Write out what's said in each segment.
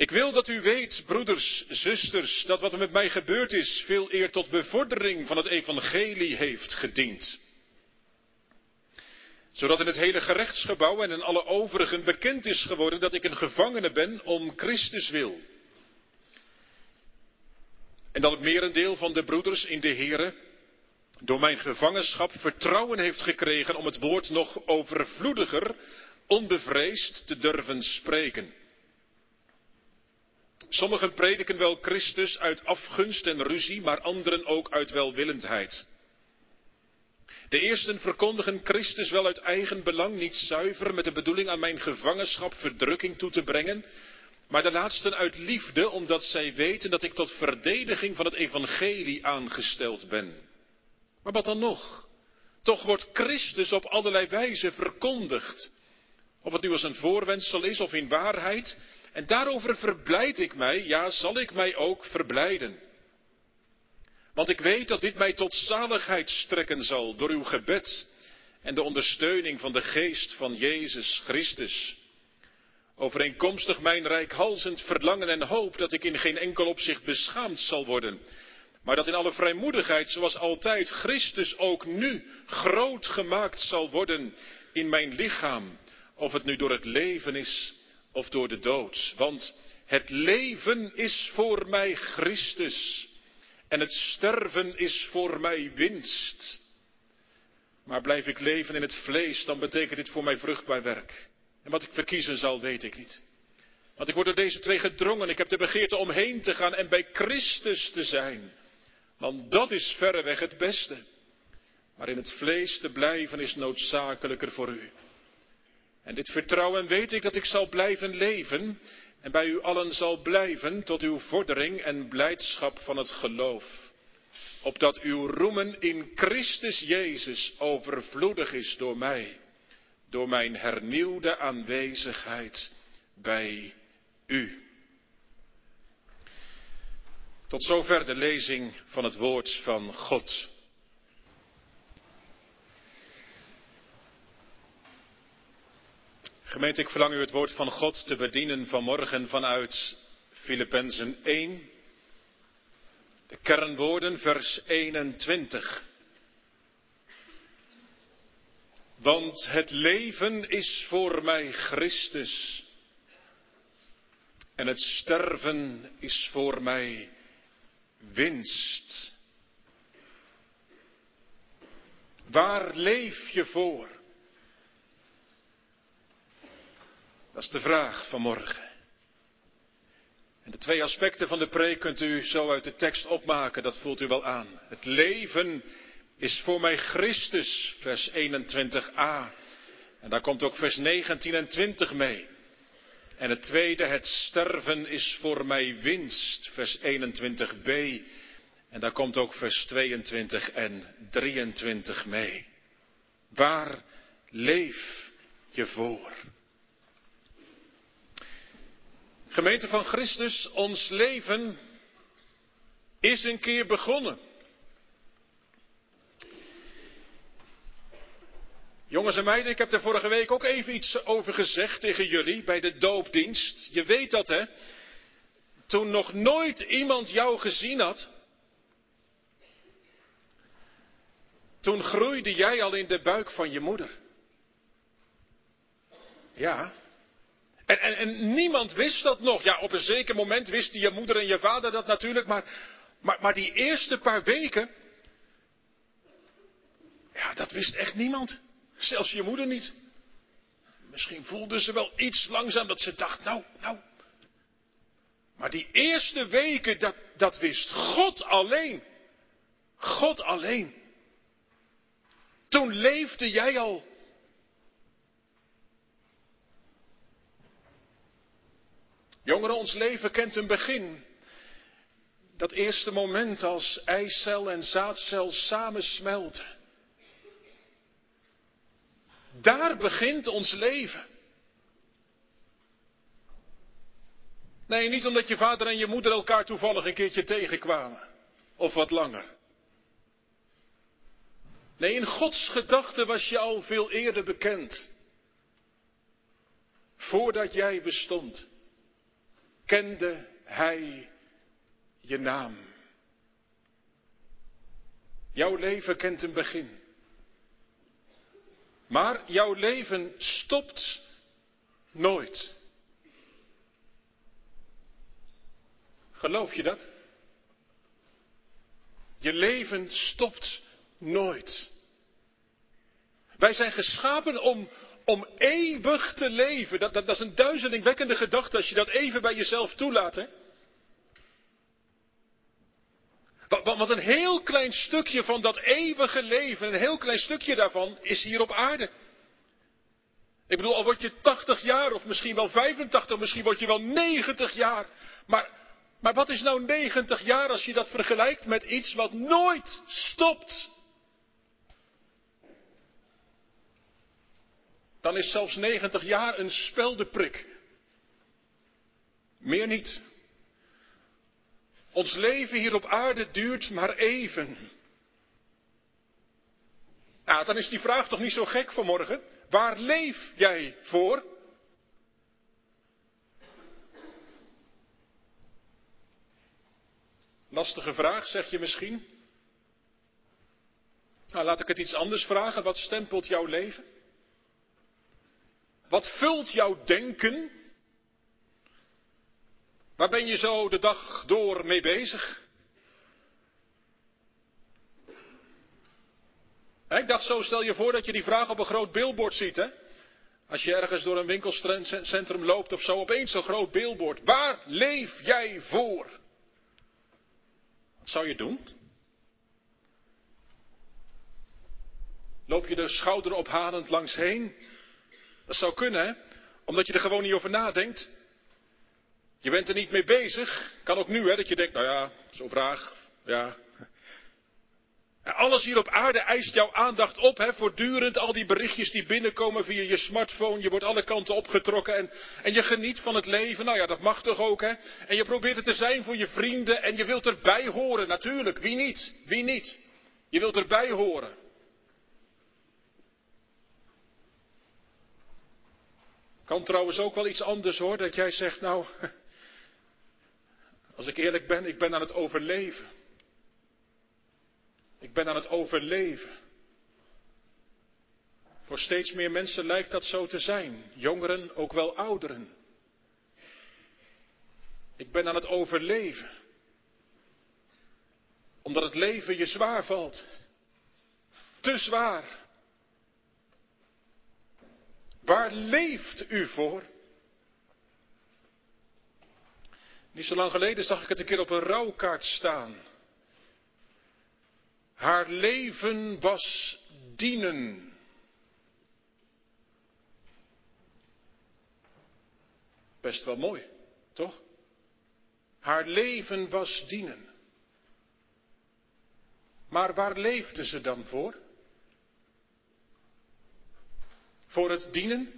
Ik wil dat u weet, broeders, zusters, dat wat er met mij gebeurd is veel eer tot bevordering van het evangelie heeft gediend. Zodat in het hele gerechtsgebouw en in alle overigen bekend is geworden dat ik een gevangene ben om Christus wil. En dat het merendeel van de broeders in de Here door mijn gevangenschap vertrouwen heeft gekregen om het woord nog overvloediger, onbevreesd te durven spreken. Sommigen prediken wel Christus uit afgunst en ruzie, maar anderen ook uit welwillendheid. De eersten verkondigen Christus wel uit eigen belang, niet zuiver, met de bedoeling aan mijn gevangenschap verdrukking toe te brengen, maar de laatsten uit liefde, omdat zij weten dat ik tot verdediging van het evangelie aangesteld ben. Maar wat dan nog? Toch wordt Christus op allerlei wijze verkondigd. Of het nu als een voorwendsel is of in waarheid, en daarover verblijd ik mij, ja, zal ik mij ook verblijden. Want ik weet dat dit mij tot zaligheid strekken zal door uw gebed en de ondersteuning van de geest van Jezus Christus. Overeenkomstig mijn rijkhalzend verlangen en hoop dat ik in geen enkel opzicht beschaamd zal worden, maar dat in alle vrijmoedigheid, zoals altijd, Christus ook nu groot gemaakt zal worden in mijn lichaam, of het nu door het leven is of door de dood. Want het leven is voor mij Christus en het sterven is voor mij winst. Maar blijf ik leven in het vlees, dan betekent dit voor mij vruchtbaar werk. En wat ik verkiezen zal, weet ik niet. Want ik word door deze twee gedrongen. Ik heb de begeerte om heen te gaan en bij Christus te zijn. Want dat is verreweg het beste. Maar in het vlees te blijven is noodzakelijker voor u. En dit vertrouwen weet ik dat ik zal blijven leven en bij u allen zal blijven tot uw vordering en blijdschap van het geloof. Opdat uw roemen in Christus Jezus overvloedig is door mij, door mijn hernieuwde aanwezigheid bij u. Tot zover de lezing van het woord van God. Gemeente, ik verlang u het woord van God te bedienen vanmorgen vanuit Filippenzen 1. De kernwoorden, vers 21. Want het leven is voor mij Christus en het sterven is voor mij winst. Waar leef je voor? Dat is de vraag van morgen. En de twee aspecten van de preek kunt u zo uit de tekst opmaken, dat voelt u wel aan. Het leven is voor mij Christus, vers 21a. En daar komt ook vers 19 en 20 mee. En het tweede, het sterven is voor mij winst, vers 21b. En daar komt ook vers 22 en 23 mee. Waar leef je voor? Gemeente van Christus, ons leven is een keer begonnen. Jongens en meiden, ik heb er vorige week ook even iets over gezegd tegen jullie bij de doopdienst. Je weet dat, hè? Toen nog nooit iemand jou gezien had. Toen groeide jij al in de buik van je moeder. Ja, en, niemand wist dat nog. Ja, op een zeker moment wisten je moeder en je vader dat natuurlijk, maar, maar, maar die eerste paar weken, ja, dat wist echt niemand. Zelfs je moeder niet. Misschien voelde ze wel iets langzaam dat ze dacht, nou, nou. Maar die eerste weken, dat, dat wist God alleen. God alleen. Toen leefde jij al Jongeren, ons leven kent een begin. Dat eerste moment als eicel en zaadcel samensmelten. Daar begint ons leven. Nee, niet omdat je vader en je moeder elkaar toevallig een keertje tegenkwamen. Of wat langer. Nee, in Gods gedachten was je al veel eerder bekend. Voordat jij bestond. Kende hij je naam. Jouw leven kent een begin. Maar jouw leven stopt nooit. Geloof je dat? Je leven stopt nooit. Wij zijn geschapen om, om eeuwig te leven. Dat, dat, dat is een duizelingwekkende gedachte als je dat even bij jezelf toelaat. Hè? Want een heel klein stukje van dat eeuwige leven, een heel klein stukje daarvan, is hier op aarde. Ik bedoel, al word je 80 jaar of misschien wel 85, misschien word je wel 90 jaar. Maar, maar wat is nou 90 jaar als je dat vergelijkt met iets wat nooit stopt? Dan is zelfs 90 jaar een speldeprik. Meer niet. Ons leven hier op aarde duurt maar even. Nou, dan is die vraag toch niet zo gek vanmorgen? Waar leef jij voor? Lastige vraag, zeg je misschien. Nou, laat ik het iets anders vragen. Wat stempelt jouw leven? Wat vult jouw denken? Waar ben je zo de dag door mee bezig? Ik dacht zo, stel je voor dat je die vraag op een groot billboard ziet, hè? Als je ergens door een winkelcentrum loopt of zo, opeens zo'n groot billboard. Waar leef jij voor? Wat zou je doen? Loop je de schouder ophalend langs heen? Dat zou kunnen, hè? Omdat je er gewoon niet over nadenkt. Je bent er niet mee bezig. Kan ook nu, hè, dat je denkt, nou ja, zo'n vraag, ja. alles hier op aarde eist jouw aandacht op, hè, voortdurend al die berichtjes die binnenkomen via je smartphone. Je wordt alle kanten opgetrokken en, en je geniet van het leven. Nou ja, dat mag toch ook, hè. En je probeert het te zijn voor je vrienden en je wilt erbij horen, natuurlijk. Wie niet? Wie niet? Je wilt erbij horen. Kan trouwens ook wel iets anders hoor, dat jij zegt, nou, als ik eerlijk ben, ik ben aan het overleven. Ik ben aan het overleven. Voor steeds meer mensen lijkt dat zo te zijn. Jongeren, ook wel ouderen. Ik ben aan het overleven. Omdat het leven je zwaar valt. Te zwaar. Waar leeft u voor? Niet zo lang geleden zag ik het een keer op een rouwkaart staan. Haar leven was dienen. Best wel mooi, toch? Haar leven was dienen. Maar waar leefde ze dan voor? Voor het dienen?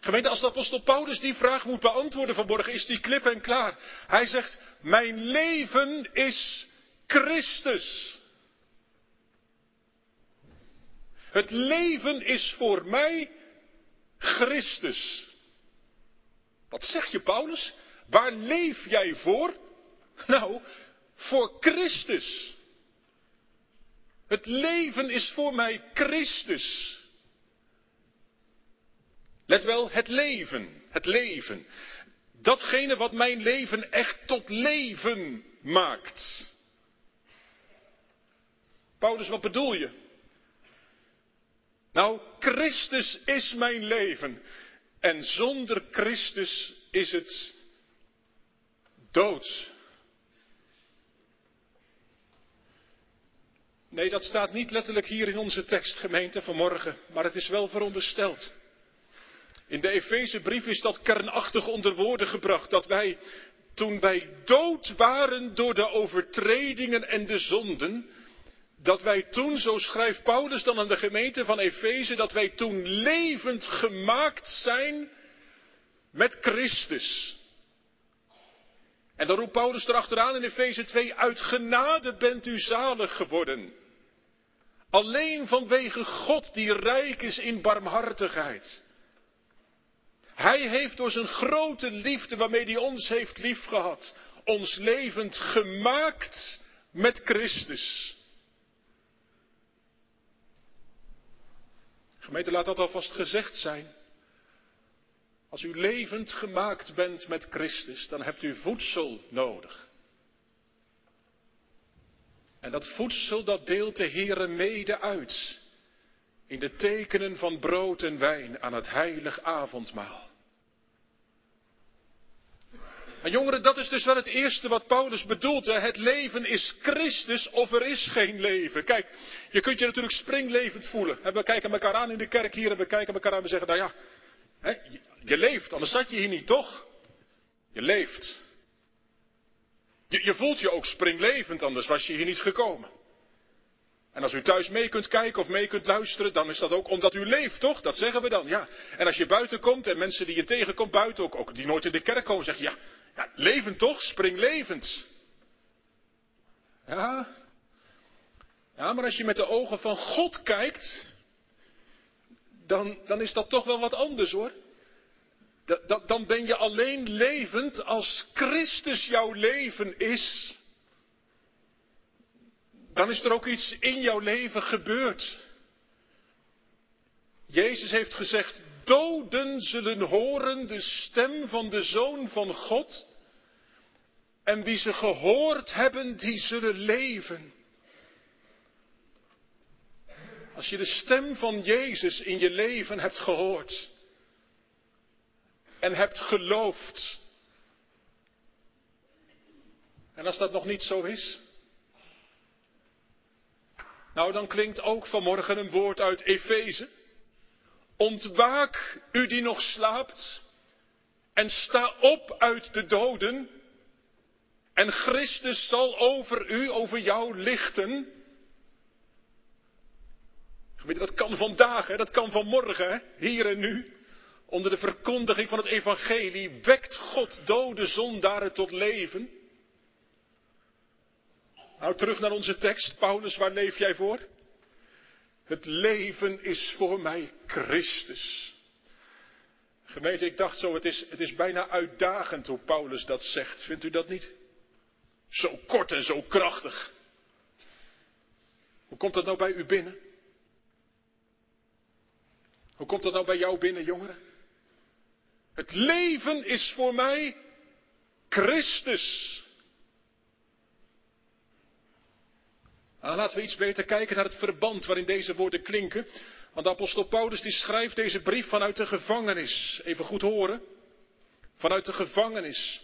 Gemeente, als de apostel Paulus die vraag moet beantwoorden vanmorgen, is die klip en klaar. Hij zegt, mijn leven is Christus. Het leven is voor mij Christus. Wat zeg je, Paulus? Waar leef jij voor? Nou, voor Christus. Het leven is voor mij Christus. Let wel, het leven, het leven. Datgene wat mijn leven echt tot leven maakt. Paulus, wat bedoel je? Nou, Christus is mijn leven. En zonder Christus is het dood. Nee, dat staat niet letterlijk hier in onze tekst, gemeente, vanmorgen, maar het is wel verondersteld. In de Efezebrief is dat kernachtig onder woorden gebracht, dat wij, toen wij dood waren door de overtredingen en de zonden, dat wij toen, zo schrijft Paulus dan aan de gemeente van Efeze, dat wij toen levend gemaakt zijn met Christus. En dan roept Paulus erachteraan in Efeze 2, uit genade bent u zalig geworden. Alleen vanwege God die rijk is in barmhartigheid. Hij heeft door zijn grote liefde waarmee hij ons heeft liefgehad, ons levend gemaakt met Christus. Gemeente, laat dat alvast gezegd zijn. Als u levend gemaakt bent met Christus, dan hebt u voedsel nodig. En dat voedsel, dat deelt de Heere mede uit. In de tekenen van brood en wijn aan het heilig avondmaal. En jongeren, dat is dus wel het eerste wat Paulus bedoelt. Het leven is Christus of er is geen leven. Kijk, je kunt je natuurlijk springlevend voelen. we kijken elkaar aan in de kerk hier en we kijken elkaar aan en we zeggen, nou ja, je, leeft, anders zat je hier niet, toch? Je leeft. Je, je voelt je ook springlevend, anders was je hier niet gekomen. En als u thuis mee kunt kijken of mee kunt luisteren, dan is dat ook omdat u leeft, toch? Dat zeggen we dan, ja. En als je buiten komt en mensen die je tegenkomt buiten, ook, ook die nooit in de kerk komen, zeggen ja, ja, levend toch? Springlevend. Ja. Ja, maar als je met de ogen van God kijkt, dan, dan is dat toch wel wat anders hoor. Dan ben je alleen levend als Christus jouw leven is. Dan is er ook iets in jouw leven gebeurd. Jezus heeft gezegd, doden zullen horen de stem van de Zoon van God. En wie ze gehoord hebben, die zullen leven. Als je de stem van Jezus in je leven hebt gehoord en hebt geloofd. En als dat nog niet zo is, nou dan klinkt ook vanmorgen een woord uit Efeze. Ontwaak u die nog slaapt en sta op uit de doden en Christus zal over u, over jou lichten. Dat kan vandaag, hè? dat kan vanmorgen, hè? hier en nu. Onder de verkondiging van het evangelie wekt God dode zondaren tot leven. Nou, terug naar onze tekst. Paulus, waar leef jij voor? Het leven is voor mij Christus. Gemeente, ik dacht zo, het is, het is bijna uitdagend hoe Paulus dat zegt. Vindt u dat niet? Zo kort en zo krachtig. Hoe komt dat nou bij u binnen? Hoe komt dat nou bij jou binnen, jongeren? Het leven is voor mij Christus. Nou, laten we iets beter kijken naar het verband waarin deze woorden klinken. Want de apostel Paulus die schrijft deze brief vanuit de gevangenis. Even goed horen. Vanuit de gevangenis.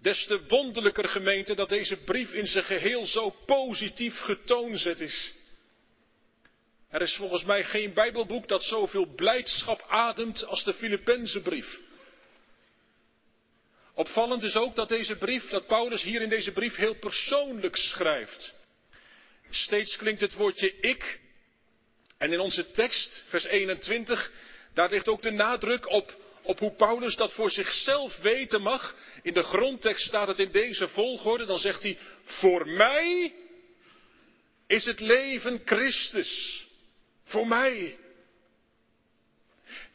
Des te wonderlijker gemeente dat deze brief in zijn geheel zo positief getoonzet is. Er is volgens mij geen Bijbelboek dat zoveel blijdschap ademt als de Filippenzenbrief. Opvallend is ook dat deze brief, dat Paulus hier in deze brief heel persoonlijk schrijft. Steeds klinkt het woordje ik. En in onze tekst, vers 21, daar ligt ook de nadruk op op hoe Paulus dat voor zichzelf weten mag. In de grondtekst staat het in deze volgorde. Dan zegt hij, voor mij is het leven Christus. Voor mij.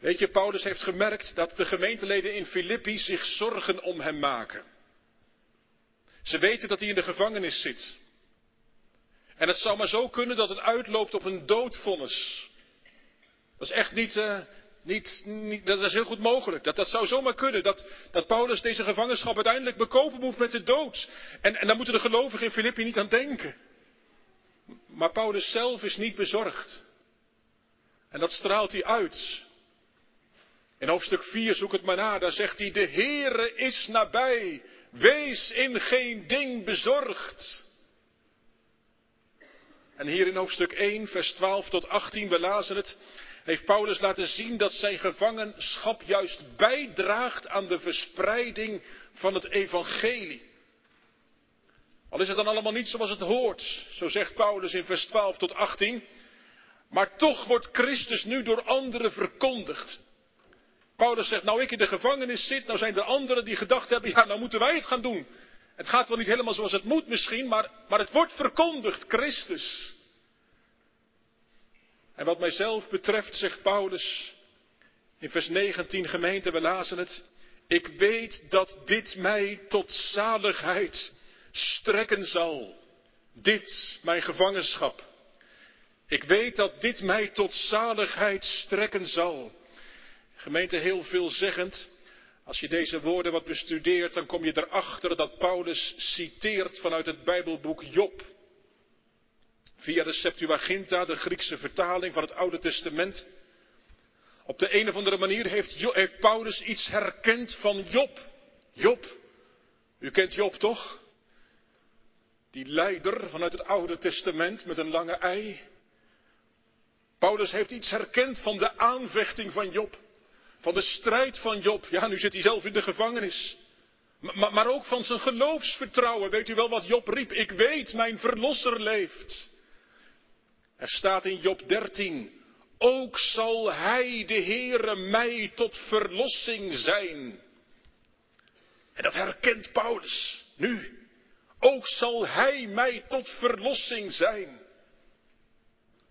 Weet je, Paulus heeft gemerkt dat de gemeenteleden in Filippi zich zorgen om hem maken. Ze weten dat hij in de gevangenis zit. En het zou maar zo kunnen dat het uitloopt op een doodvonnis. Dat is echt niet, uh, niet, niet, dat is heel goed mogelijk. Dat, dat zou zomaar kunnen. Dat, dat Paulus deze gevangenschap uiteindelijk bekopen moet met de dood. En, en daar moeten de gelovigen in Filippi niet aan denken. Maar Paulus zelf is niet bezorgd. En dat straalt hij uit. In hoofdstuk 4 zoek het maar na. Daar zegt hij, de Heere is nabij. Wees in geen ding bezorgd. En hier in hoofdstuk 1, vers 12 tot 18, we lazen het heeft Paulus laten zien dat zijn gevangenschap juist bijdraagt aan de verspreiding van het evangelie. Al is het dan allemaal niet zoals het hoort, zo zegt Paulus in vers 12 tot 18, maar toch wordt Christus nu door anderen verkondigd. Paulus zegt, nou ik in de gevangenis zit, nou zijn er anderen die gedacht hebben, ja nou moeten wij het gaan doen. Het gaat wel niet helemaal zoals het moet misschien, maar, maar het wordt verkondigd, Christus. En wat mijzelf betreft, zegt Paulus, In vers 19 gemeente, we lazen het. Ik weet dat dit mij tot zaligheid strekken zal. Dit, mijn gevangenschap. Ik weet dat dit mij tot zaligheid strekken zal. Gemeente heel veelzeggend. Als je deze woorden wat bestudeert, dan kom je erachter dat Paulus citeert vanuit het Bijbelboek Job. Via de Septuaginta, de Griekse vertaling van het Oude Testament. Op de een of andere manier heeft, heeft Paulus iets herkend van Job. Job, u kent Job toch? Die leider vanuit het Oude Testament met een lange ei. Paulus heeft iets herkend van de aanvechting van Job. Van de strijd van Job. Ja, nu zit hij zelf in de gevangenis. Maar, maar ook van zijn geloofsvertrouwen. Weet u wel wat Job riep? Ik weet, mijn verlosser leeft. Er staat in Job 13. Ook zal hij, de Heere, mij tot verlossing zijn. En dat herkent Paulus nu. Ook zal hij mij tot verlossing zijn.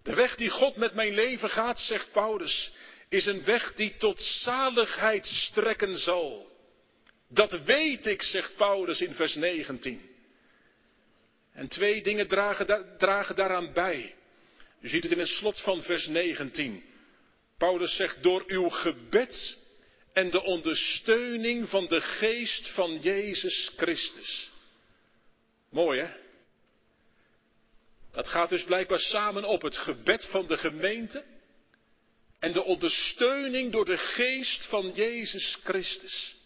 De weg die God met mijn leven gaat, zegt Paulus, is een weg die tot zaligheid strekken zal. Dat weet ik, zegt Paulus in vers 19. En twee dingen dragen, dragen daaraan bij. U ziet het in het slot van vers 19. Paulus zegt, door uw gebed en de ondersteuning van de geest van Jezus Christus. Mooi hè? Dat gaat dus blijkbaar samen op het gebed van de gemeente en de ondersteuning door de geest van Jezus Christus.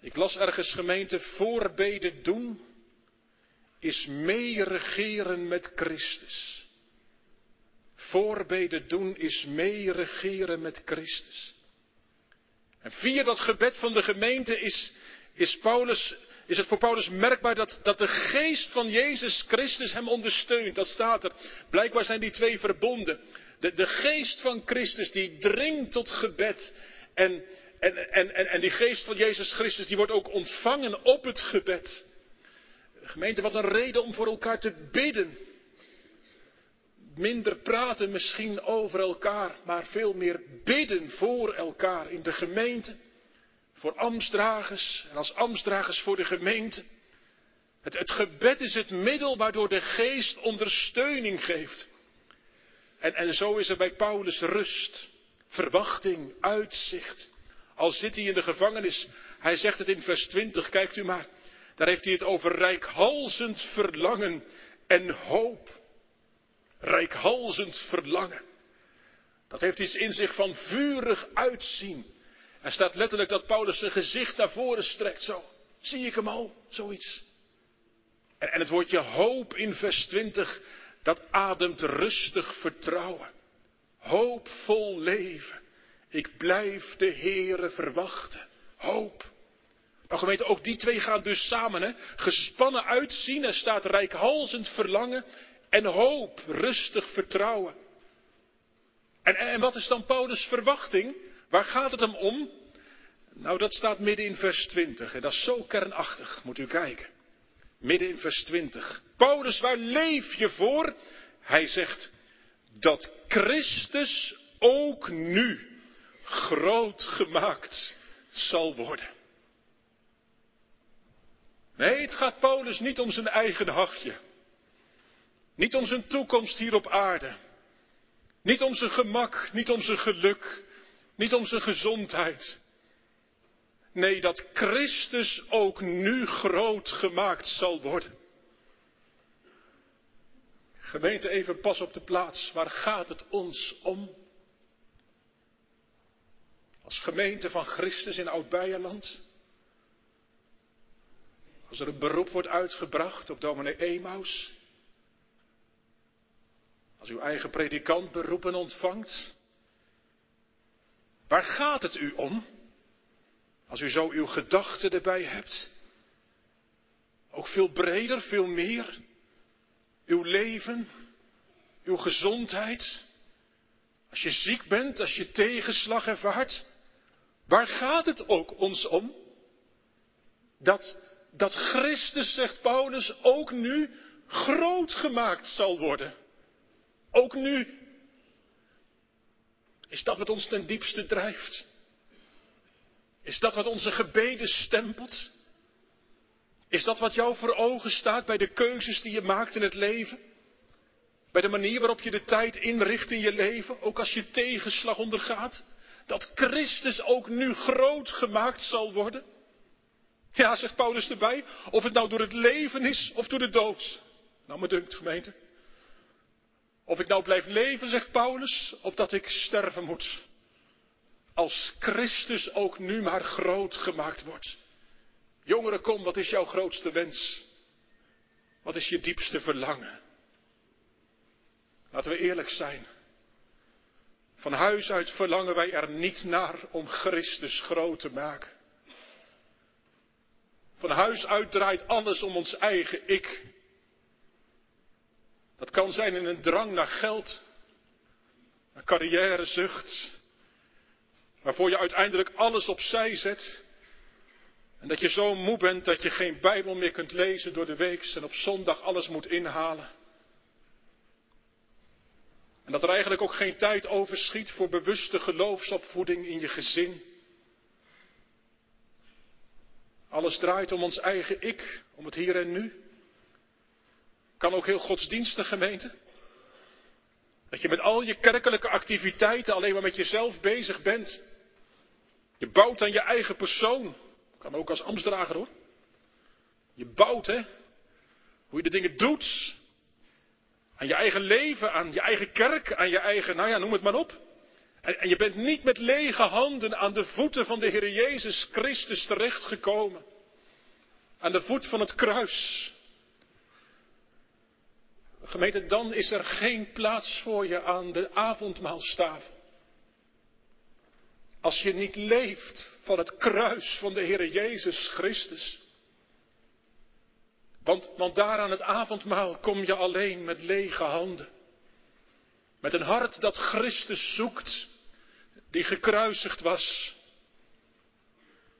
Ik las ergens gemeente, voorbeden doen is meeregeren met Christus. Voorbeden doen is meeregeren met Christus. En via dat gebed van de gemeente is, is, Paulus, is het voor Paulus merkbaar dat, dat de geest van Jezus Christus hem ondersteunt. Dat staat er. Blijkbaar zijn die twee verbonden. De, geest van Christus die dringt tot gebed. En, en, en, en, die geest van Jezus Christus die wordt ook ontvangen op het gebed. Gemeente, wat een reden om voor elkaar te bidden. Minder praten misschien over elkaar, maar veel meer bidden voor elkaar in de gemeente. Voor ambtsdragers en als ambtsdragers voor de gemeente. Het, het gebed is het middel waardoor de geest ondersteuning geeft. En, en zo is er bij Paulus rust, verwachting, uitzicht. Al zit hij in de gevangenis, hij zegt het in vers 20, kijkt u maar. Daar heeft hij het over rijkhalzend verlangen en hoop. Rijkhalzend verlangen. Dat heeft iets in zich van vurig uitzien. Er staat letterlijk dat Paulus zijn gezicht naar voren strekt. Zo, zie ik hem al? Zoiets. En, en het woordje hoop in vers 20, dat ademt rustig vertrouwen. Hoopvol leven. Ik blijf de Heere verwachten. Hoop. Nou gemeente, ook die twee gaan dus samen. Hè? Gespannen uitzien, er staat rijkhalzend verlangen en hoop, rustig vertrouwen. En, en wat is dan Paulus' verwachting? Waar gaat het hem om? Nou, dat staat midden in vers 20 en dat is zo kernachtig, moet u kijken. Midden in vers 20. Paulus, waar leef je voor? Hij zegt dat Christus ook nu groot gemaakt zal worden. Nee, het gaat Paulus niet om zijn eigen hachje. Niet om zijn toekomst hier op aarde. Niet om zijn gemak, niet om zijn geluk, niet om zijn gezondheid. Nee, dat Christus ook nu groot gemaakt zal worden. Gemeente, even pas op de plaats. Waar gaat het ons om? Als gemeente van Christus in Oud-Beierland. Als er een beroep wordt uitgebracht op dominee Emaus. Als uw eigen predikant beroepen ontvangt. Waar gaat het u om? Als u zo uw gedachten erbij hebt. Ook veel breder, veel meer. Uw leven, uw gezondheid. Als je ziek bent, als je tegenslag ervaart. Waar gaat het ook ons om? Dat, dat Christus, zegt Paulus, ook nu groot gemaakt zal worden. Ook nu. Is dat wat ons ten diepste drijft? Is dat wat onze gebeden stempelt? Is dat wat jou voor ogen staat bij de keuzes die je maakt in het leven? Bij de manier waarop je de tijd inricht in je leven, ook als je tegenslag ondergaat? Dat Christus ook nu groot gemaakt zal worden? Ja, zegt Paulus erbij, of het nou door het leven is of door de dood. Nou, me dunkt, gemeente. Of ik nou blijf leven, zegt Paulus, of dat ik sterven moet. Als Christus ook nu maar groot gemaakt wordt. Jongeren, kom, wat is jouw grootste wens? Wat is je diepste verlangen? Laten we eerlijk zijn. Van huis uit verlangen wij er niet naar om Christus groot te maken. Van huis uit draait alles om ons eigen ik. Dat kan zijn in een drang naar geld, naar carrièrezucht, waarvoor je uiteindelijk alles opzij zet. En dat je zo moe bent dat je geen Bijbel meer kunt lezen door de week en op zondag alles moet inhalen. En dat er eigenlijk ook geen tijd overschiet voor bewuste geloofsopvoeding in je gezin. Alles draait om ons eigen ik, om het hier en nu. Kan ook heel godsdienstig gemeente. Dat je met al je kerkelijke activiteiten alleen maar met jezelf bezig bent. Je bouwt aan je eigen persoon. Kan ook als ambtsdrager hoor. Je bouwt hè. Hoe je de dingen doet. Aan je eigen leven, aan je eigen kerk, aan je eigen, nou ja, noem het maar op. En, en je bent niet met lege handen aan de voeten van de Heer Jezus Christus terechtgekomen. Aan de voet van het kruis. Gemeente, dan is er geen plaats voor je aan de avondmaalstafel. Als je niet leeft van het kruis van de Heer Jezus Christus. Want, daar aan het avondmaal kom je alleen met lege handen. Met een hart dat Christus zoekt, die gekruisigd was.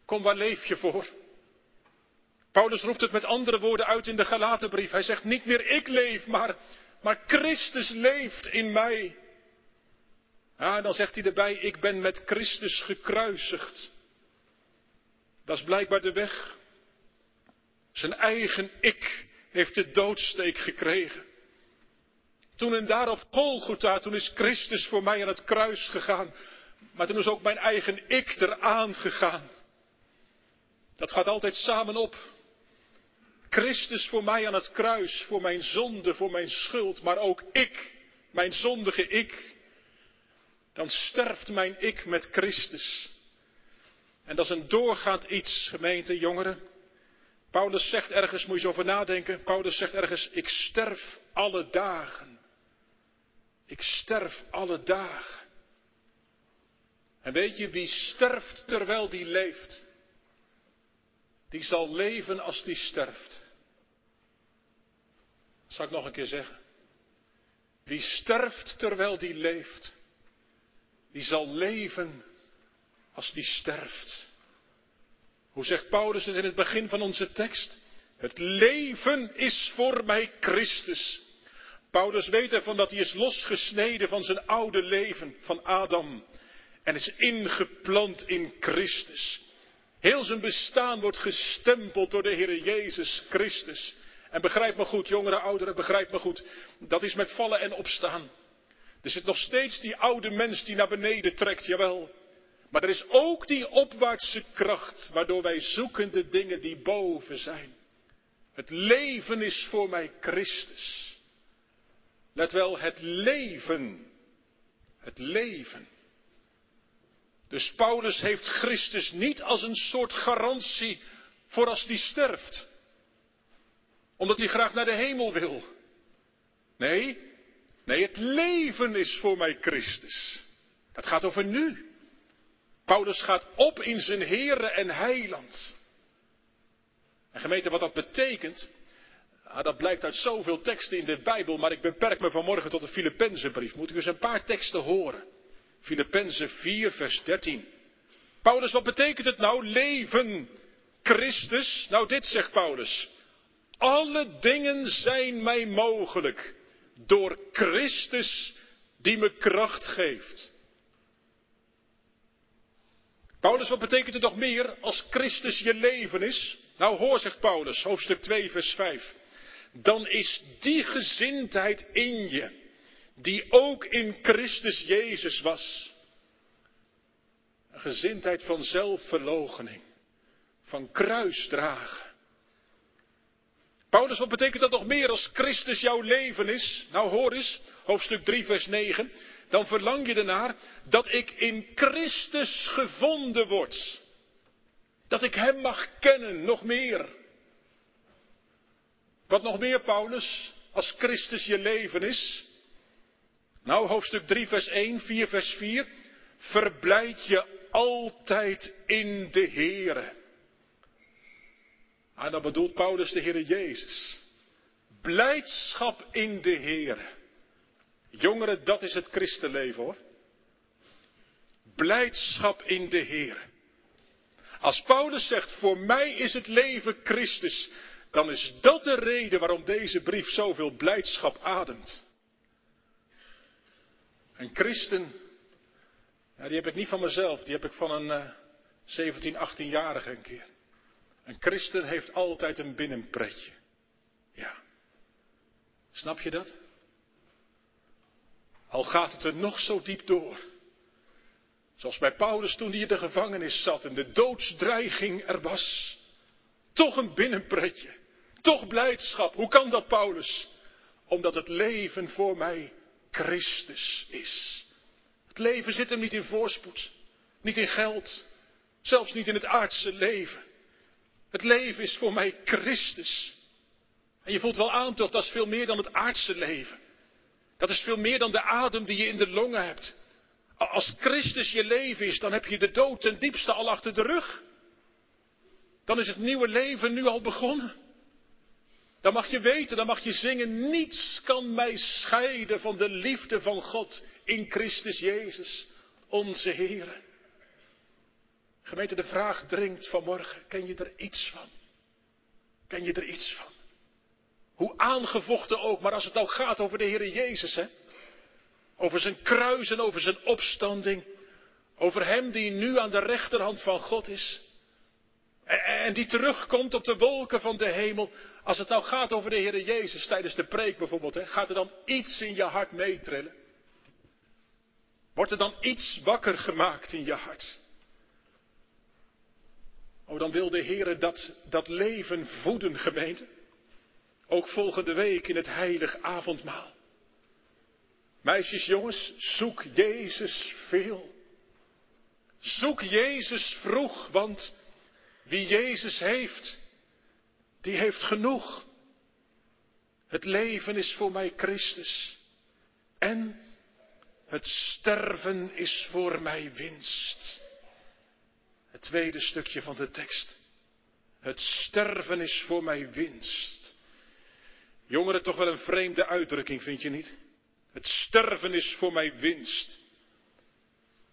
Kom, waar leef je voor? Paulus roept het met andere woorden uit in de Galatenbrief. Hij zegt niet meer ik leef, maar, maar Christus leeft in mij. Ja, dan zegt hij erbij, ik ben met Christus gekruisigd. Dat is blijkbaar de weg. Zijn eigen ik heeft de doodsteek gekregen. Toen en daar op Golgotha, toen is Christus voor mij aan het kruis gegaan. Maar toen is ook mijn eigen ik eraan gegaan. Dat gaat altijd samen op. Christus voor mij aan het kruis, voor mijn zonde, voor mijn schuld, maar ook ik, mijn zondige ik. Dan sterft mijn ik met Christus. En dat is een doorgaand iets, gemeente, jongeren. Paulus zegt ergens, moet je eens over nadenken, Paulus zegt ergens, ik sterf alle dagen. Ik sterf alle dagen. En weet je, wie sterft terwijl die leeft, die zal leven als die sterft. Dat zal ik nog een keer zeggen. Wie sterft terwijl die leeft, die zal leven als die sterft. Hoe zegt Paulus het in het begin van onze tekst? Het leven is voor mij Christus. Paulus weet ervan dat hij is losgesneden van zijn oude leven, van Adam. En is ingeplant in Christus. Heel zijn bestaan wordt gestempeld door de Heer Jezus Christus. En begrijp me goed, jongeren, ouderen, begrijp me goed. Dat is met vallen en opstaan. Er zit nog steeds die oude mens die naar beneden trekt, jawel. Maar er is ook die opwaartse kracht, waardoor wij zoeken de dingen die boven zijn. Het leven is voor mij Christus. Let wel, het leven. Het leven. Dus Paulus heeft Christus niet als een soort garantie voor als die sterft. Omdat hij graag naar de hemel wil. Nee, nee, het leven is voor mij Christus. Het gaat over nu. Paulus gaat op in zijn Heere en Heiland. En gemeente, wat dat betekent, ah, dat blijkt uit zoveel teksten in de Bijbel, maar ik beperk me vanmorgen tot de Filippenzenbrief. Moet ik eens een paar teksten horen. Filippenzen 4, vers 13. Paulus, wat betekent het nou, leven Christus? Nou, dit zegt Paulus. Alle dingen zijn mij mogelijk door Christus die me kracht geeft. Paulus, wat betekent het nog meer als Christus je leven is? Nou hoor, zegt Paulus, hoofdstuk 2, vers 5. Dan is die gezindheid in je, die ook in Christus Jezus was. Een gezindheid van zelfverloochening, van kruisdragen. Paulus, wat betekent dat nog meer als Christus jouw leven is? Nou hoor eens, hoofdstuk 3, vers 9. Dan verlang je ernaar dat ik in Christus gevonden word. Dat ik Hem mag kennen, nog meer. Wat nog meer, Paulus, als Christus je leven is? Nou, hoofdstuk 3, vers 1, 4, vers 4. Verblijd je altijd in de Heere. En ah, dan bedoelt Paulus de Heere Jezus. Blijdschap in de Heere. Jongeren, dat is het christenleven hoor. Blijdschap in de Heer. Als Paulus zegt, voor mij is het leven Christus, dan is dat de reden waarom deze brief zoveel blijdschap ademt. Een christen, die heb ik niet van mezelf, die heb ik van een uh, 17, 18-jarige een keer. Een christen heeft altijd een binnenpretje. Ja. Snap je dat? Al gaat het er nog zo diep door. Zoals bij Paulus toen hij in de gevangenis zat en de doodsdreiging er was. Toch een binnenpretje. Toch blijdschap. Hoe kan dat, Paulus? Omdat het leven voor mij Christus is. Het leven zit hem niet in voorspoed, niet in geld, zelfs niet in het aardse leven. Het leven is voor mij Christus. En je voelt wel aan toch, dat is veel meer dan het aardse leven. Dat is veel meer dan de adem die je in de longen hebt. Als Christus je leven is, dan heb je de dood ten diepste al achter de rug. Dan is het nieuwe leven nu al begonnen. Dan mag je weten, dan mag je zingen, niets kan mij scheiden van de liefde van God in Christus Jezus, onze Heer. Gemeente, de vraag dringt vanmorgen, ken je er iets van? Ken je er iets van? Hoe aangevochten ook, maar als het nou gaat over de Heer Jezus, hè? Over zijn kruis en over zijn opstanding. Over hem die nu aan de rechterhand van God is. En die terugkomt op de wolken van de hemel. Als het nou gaat over de Heer Jezus tijdens de preek bijvoorbeeld, hè, gaat er dan iets in je hart meetrillen? Wordt er dan iets wakker gemaakt in je hart? Oh, dan wil de Heer dat, dat leven voeden, gemeente. Ook volgende week in het heilig avondmaal. Meisjes, jongens, zoek Jezus veel. Zoek Jezus vroeg, want wie Jezus heeft, die heeft genoeg. Het leven is voor mij Christus. En het sterven is voor mij winst. Het tweede stukje van de tekst. Het sterven is voor mij winst. Jongeren, toch wel een vreemde uitdrukking, vind je niet? Het sterven is voor mij winst.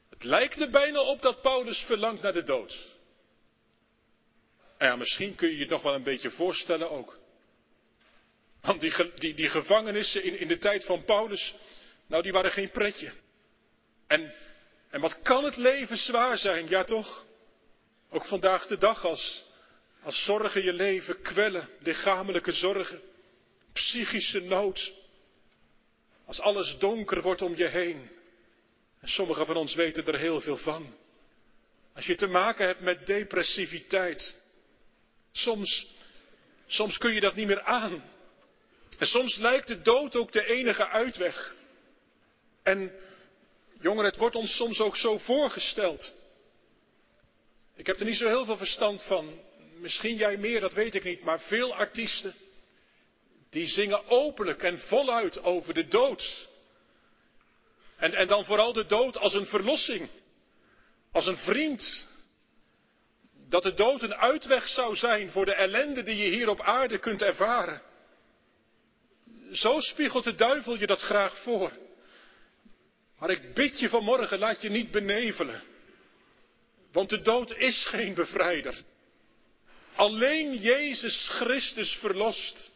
Het lijkt er bijna op dat Paulus verlangt naar de dood. Ja, misschien kun je je nog wel een beetje voorstellen ook. Want die, die, die gevangenissen in, in de tijd van Paulus, nou die waren geen pretje. En, en wat kan het leven zwaar zijn, ja toch? Ook vandaag de dag als, als zorgen je leven kwellen, lichamelijke zorgen psychische nood. Als alles donker wordt om je heen. En sommigen van ons weten er heel veel van. Als je te maken hebt met depressiviteit. Soms, soms kun je dat niet meer aan. En soms lijkt de dood ook de enige uitweg. En jongeren, het wordt ons soms ook zo voorgesteld. Ik heb er niet zo heel veel verstand van. Misschien jij meer, dat weet ik niet. Maar veel artiesten die zingen openlijk en voluit over de dood. En, en dan vooral de dood als een verlossing, als een vriend. Dat de dood een uitweg zou zijn voor de ellende die je hier op aarde kunt ervaren. Zo spiegelt de duivel je dat graag voor. Maar ik bid je vanmorgen, laat je niet benevelen. Want de dood is geen bevrijder. Alleen Jezus Christus verlost.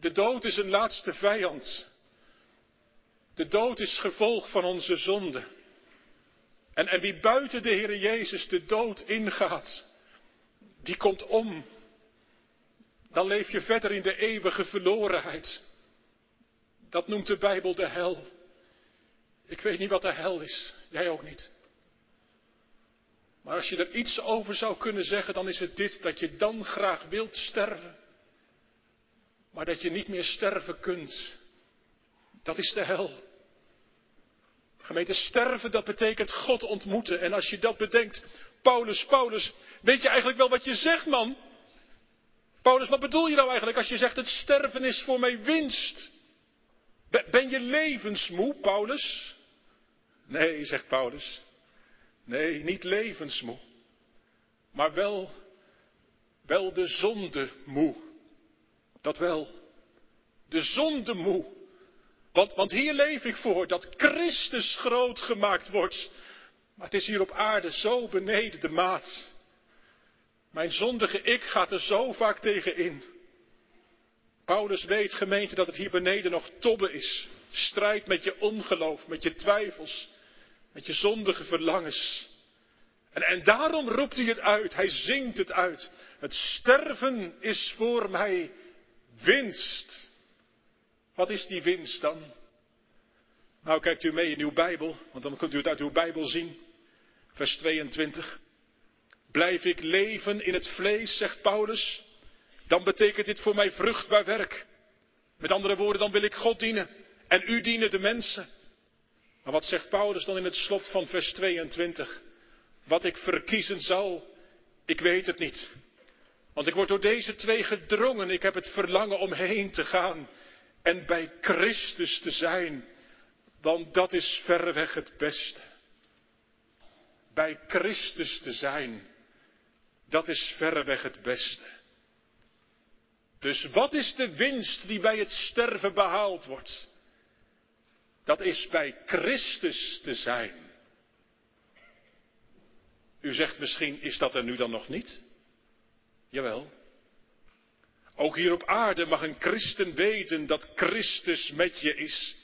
De dood is een laatste vijand. De dood is gevolg van onze zonde. En, en wie buiten de Heer Jezus de dood ingaat, die komt om. Dan leef je verder in de eeuwige verlorenheid. Dat noemt de Bijbel de hel. Ik weet niet wat de hel is, jij ook niet. Maar als je er iets over zou kunnen zeggen, dan is het dit, dat je dan graag wilt sterven, maar dat je niet meer sterven kunt. Dat is de hel. Gemeente, sterven, dat betekent God ontmoeten. En als je dat bedenkt, Paulus, Paulus, weet je eigenlijk wel wat je zegt, man? Paulus, wat bedoel je nou eigenlijk als je zegt het sterven is voor mij winst? Ben je levensmoe, Paulus? Nee, zegt Paulus. Nee, niet levensmoe. Maar wel, wel de zonde moe. Dat wel. De zonde moe. Want, want hier leef ik voor, dat Christus groot gemaakt wordt. Maar het is hier op aarde zo beneden de maat. Mijn zondige ik gaat er zo vaak tegen in. Paulus weet, gemeente, dat het hier beneden nog tobbe is. Strijd met je ongeloof, met je twijfels, met je zondige verlangens. En, en daarom roept hij het uit, hij zingt het uit. Het sterven is voor mij winst. Wat is die winst dan? Nou, kijkt u mee in uw Bijbel, want dan kunt u het uit uw Bijbel zien. Vers 22. Blijf ik leven in het vlees, zegt Paulus, dan betekent dit voor mij vruchtbaar werk. Met andere woorden, dan wil ik God dienen en u dienen de mensen. Maar wat zegt Paulus dan in het slot van vers 22? Wat ik verkiezen zal, ik weet het niet. Want ik word door deze twee gedrongen. Ik heb het verlangen om heen te gaan en bij Christus te zijn. Want dat is verreweg het beste. Bij Christus te zijn, dat is verreweg het beste. Dus wat is de winst die bij het sterven behaald wordt? Dat is bij Christus te zijn. U zegt misschien, is dat er nu dan nog niet? Jawel. Ook hier op aarde mag een christen weten dat Christus met je is.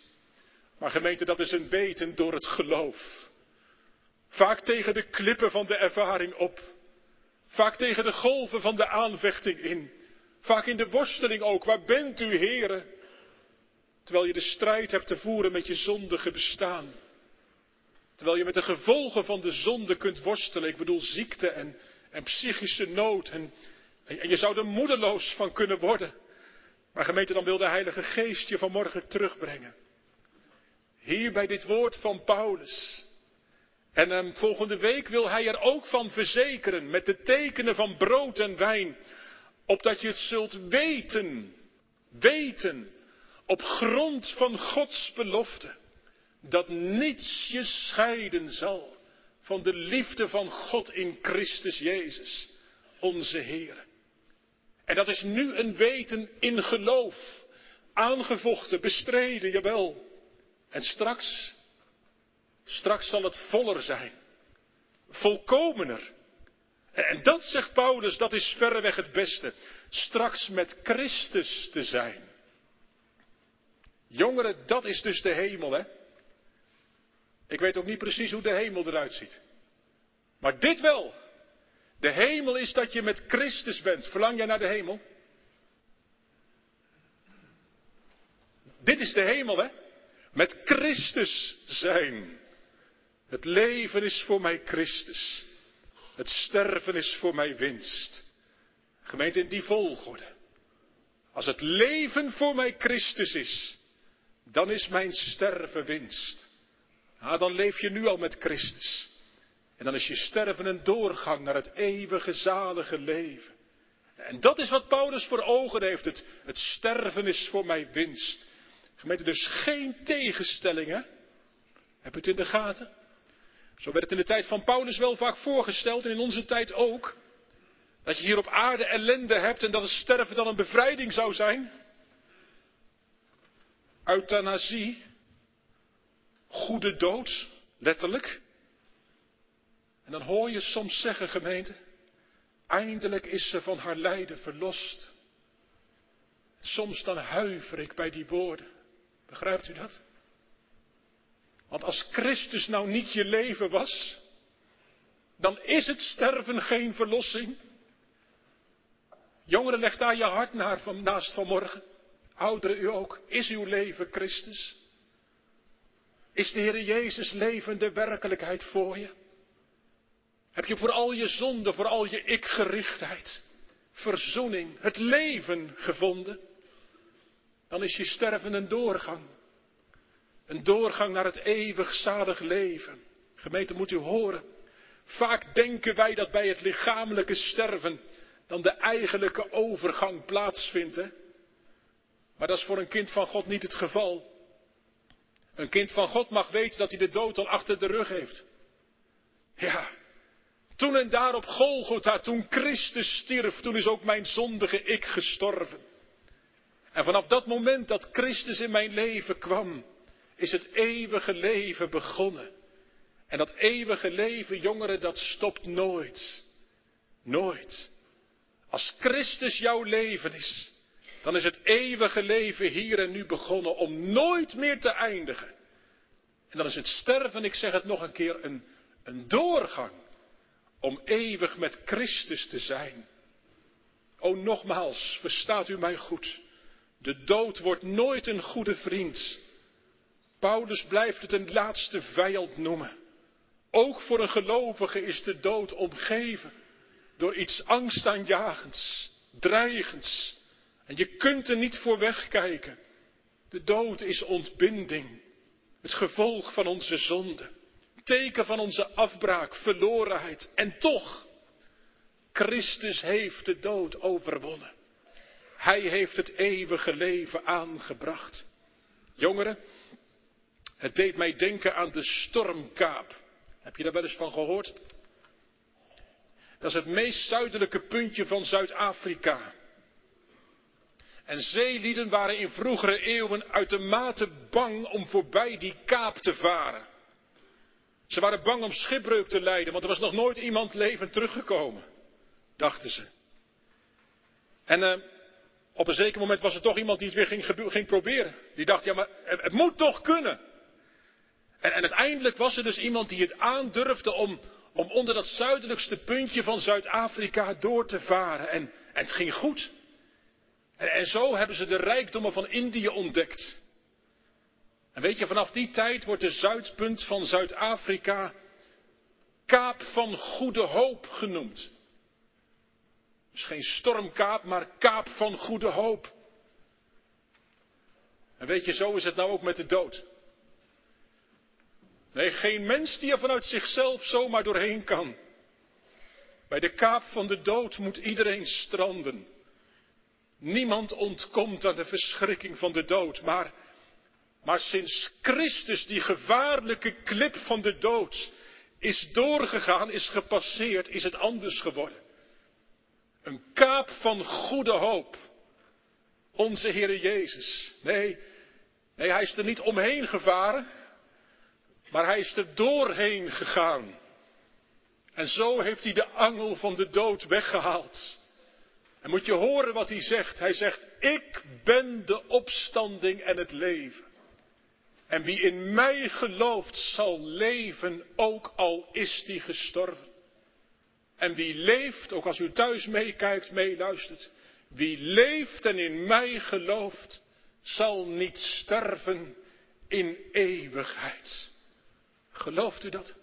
Maar gemeente, dat is een weten door het geloof. Vaak tegen de klippen van de ervaring op. Vaak tegen de golven van de aanvechting in. Vaak in de worsteling ook. Waar bent u, heren? Terwijl je de strijd hebt te voeren met je zondige bestaan. Terwijl je met de gevolgen van de zonde kunt worstelen. Ik bedoel ziekte en, en psychische nood. En, je zou er moedeloos van kunnen worden. Maar gemeente, dan wil de Heilige Geest je vanmorgen terugbrengen. Hier bij dit woord van Paulus. En um, volgende week wil hij er ook van verzekeren met de tekenen van brood en wijn. Opdat je het zult weten. Weten op grond van Gods belofte, dat niets je scheiden zal van de liefde van God in Christus Jezus, onze Heer. En dat is nu een weten in geloof, aangevochten, bestreden, jawel. En straks, straks zal het voller zijn, volkomener. En dat zegt Paulus, dat is verreweg het beste. Straks met Christus te zijn. Jongeren, dat is dus de hemel, hè? Ik weet ook niet precies hoe de hemel eruit ziet. Maar dit wel. De hemel is dat je met Christus bent. Verlang jij naar de hemel? Dit is de hemel, hè? Met Christus zijn. Het leven is voor mij Christus. Het sterven is voor mij winst. Gemeente in die volgorde. Als het leven voor mij Christus is, dan is mijn sterven winst. Ah, dan leef je nu al met Christus. En dan is je sterven een doorgang naar het eeuwige zalige leven. En dat is wat Paulus voor ogen heeft. Het, sterven is voor mij winst. Gemeente, dus geen tegenstellingen. Heb je het in de gaten? Zo werd het in de tijd van Paulus wel vaak voorgesteld en in onze tijd ook. Dat je hier op aarde ellende hebt en dat het sterven dan een bevrijding zou zijn euthanasie, goede dood, letterlijk. En dan hoor je soms zeggen, gemeente, eindelijk is ze van haar lijden verlost. Soms dan huiver ik bij die woorden. Begrijpt u dat? Want als Christus nou niet je leven was, dan is het sterven geen verlossing. Jongeren, leg daar je hart naar van, naast vanmorgen. Ouderen, u ook. Is uw leven Christus? Is de Heer Jezus levende werkelijkheid voor je? Heb je voor al je zonde, voor al je ikgerichtheid, verzoening, het leven gevonden? Dan is je sterven een doorgang. Een doorgang naar het eeuwig zalig leven. Gemeente, moet u horen. Vaak denken wij dat bij het lichamelijke sterven dan de eigenlijke overgang plaatsvindt. Maar dat is voor een kind van God niet het geval. Een kind van God mag weten dat hij de dood al achter de rug heeft. Ja, toen en daar op Golgotha, toen Christus stierf, toen is ook mijn zondige ik gestorven. En vanaf dat moment dat Christus in mijn leven kwam, is het eeuwige leven begonnen. En dat eeuwige leven, jongeren, dat stopt nooit. Nooit. Als Christus jouw leven is, dan is het eeuwige leven hier en nu begonnen om nooit meer te eindigen. En dan is het sterven, ik zeg het nog een keer, een, een doorgang om eeuwig met Christus te zijn. O nogmaals, verstaat u mij goed. De dood wordt nooit een goede vriend. Paulus blijft het een laatste vijand noemen. Ook voor een gelovige is de dood omgeven door iets angstaanjagends, dreigends. En je kunt er niet voor wegkijken. De dood is ontbinding, het gevolg van onze zonde, teken van onze afbraak, verlorenheid. En toch, Christus heeft de dood overwonnen. Hij heeft het eeuwige leven aangebracht. Jongeren, het deed mij denken aan de stormkaap. Heb je daar wel eens van gehoord? Dat is het meest zuidelijke puntje van Zuid-Afrika. En zeelieden waren in vroegere eeuwen uitermate bang om voorbij die kaap te varen. Ze waren bang om schipbreuk te lijden, want er was nog nooit iemand levend teruggekomen, dachten ze. En uh, op een zeker moment was er toch iemand die het weer ging, ging proberen. Die dacht, ja maar het, moet toch kunnen. En, en, uiteindelijk was er dus iemand die het aandurfde om, om onder dat zuidelijkste puntje van Zuid-Afrika door te varen. En, en het ging goed. En, zo hebben ze de rijkdommen van Indië ontdekt. En weet je, vanaf die tijd wordt de zuidpunt van Zuid-Afrika Kaap van Goede Hoop genoemd. Dus geen stormkaap, maar Kaap van Goede Hoop. En weet je, zo is het nou ook met de dood. Nee, geen mens die er vanuit zichzelf zomaar doorheen kan. Bij de kaap van de dood moet iedereen stranden. Niemand ontkomt aan de verschrikking van de dood, maar, maar sinds Christus die gevaarlijke klip van de dood is doorgegaan, is gepasseerd, is het anders geworden. Een kaap van goede hoop. Onze Heere Jezus. Nee, nee, hij is er niet omheen gevaren. Maar hij is er doorheen gegaan. En zo heeft hij de angel van de dood weggehaald. En moet je horen wat hij zegt. Hij zegt, ik ben de opstanding en het leven. En wie in mij gelooft zal leven, ook al is die gestorven. En wie leeft, ook als u thuis meekijkt, meeluistert, wie leeft en in mij gelooft, zal niet sterven in eeuwigheid. Gelooft u dat?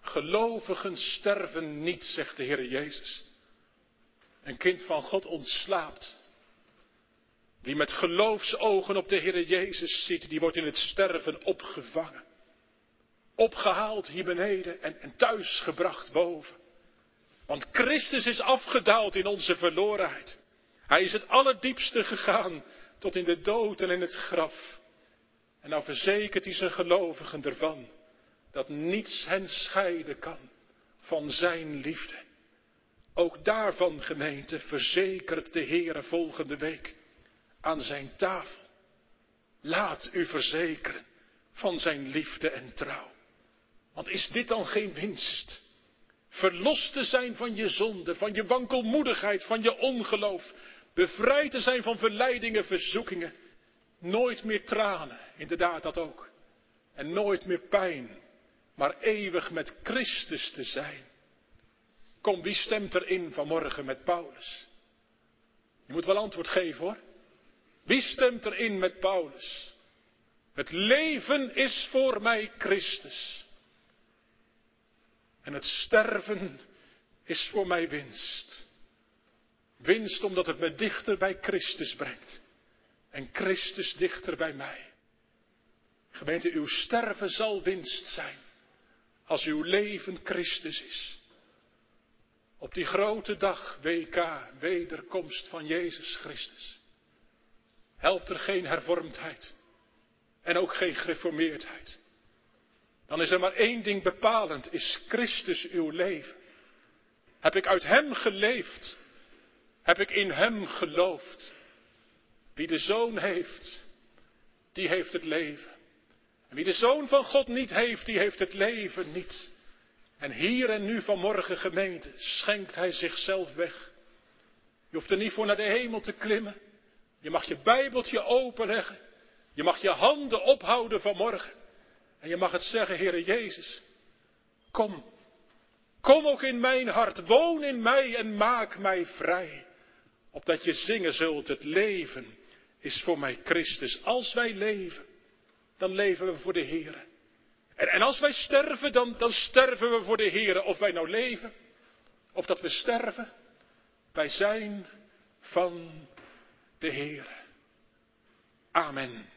Gelovigen sterven niet, zegt de Heer Jezus. Een kind van God ontslaapt. Wie met geloofsogen op de Heer Jezus ziet, die wordt in het sterven opgevangen. Opgehaald hier beneden en, en thuis gebracht boven. Want Christus is afgedaald in onze verlorenheid. Hij is het allerdiepste gegaan tot in de dood en in het graf. En nou verzekert hij zijn gelovigen ervan dat niets hen scheiden kan van zijn liefde. Ook daarvan, gemeente, verzekert de Heere volgende week aan zijn tafel. Laat u verzekeren van zijn liefde en trouw. Want is dit dan geen winst? Verlost te zijn van je zonde, van je wankelmoedigheid, van je ongeloof. Bevrijd te zijn van verleidingen, verzoekingen. Nooit meer tranen, inderdaad dat ook. En nooit meer pijn. maar eeuwig met Christus te zijn. Kom, wie stemt erin vanmorgen met Paulus? Je moet wel antwoord geven hoor. Wie stemt erin met Paulus? Het leven is voor mij Christus. En het sterven is voor mij winst. Winst omdat het me dichter bij Christus brengt. En Christus dichter bij mij. Gemeente, uw sterven zal winst zijn. Als uw leven Christus is. Op die grote dag, WK, wederkomst van Jezus Christus. Helpt er geen hervormdheid. En ook geen gereformeerdheid. Dan is er maar één ding bepalend, is Christus uw leven. Heb ik uit Hem geleefd? Heb ik in Hem geloofd? Wie de Zoon heeft, die heeft het leven. En wie de Zoon van God niet heeft, die heeft het leven niet. En hier en nu vanmorgen gemeente schenkt Hij zichzelf weg. Je hoeft er niet voor naar de hemel te klimmen. Je mag je Bijbeltje openleggen. Je mag je handen ophouden vanmorgen. En je mag het zeggen, Heere Jezus, kom. Kom ook in mijn hart, woon in mij en maak mij vrij. Opdat je zingen zult, het leven is voor mij Christus. Als wij leven, dan leven we voor de Heer. En, als wij sterven, dan, dan sterven we voor de Heer. Of wij nou leven, of dat we sterven, wij zijn van de Heer. Amen.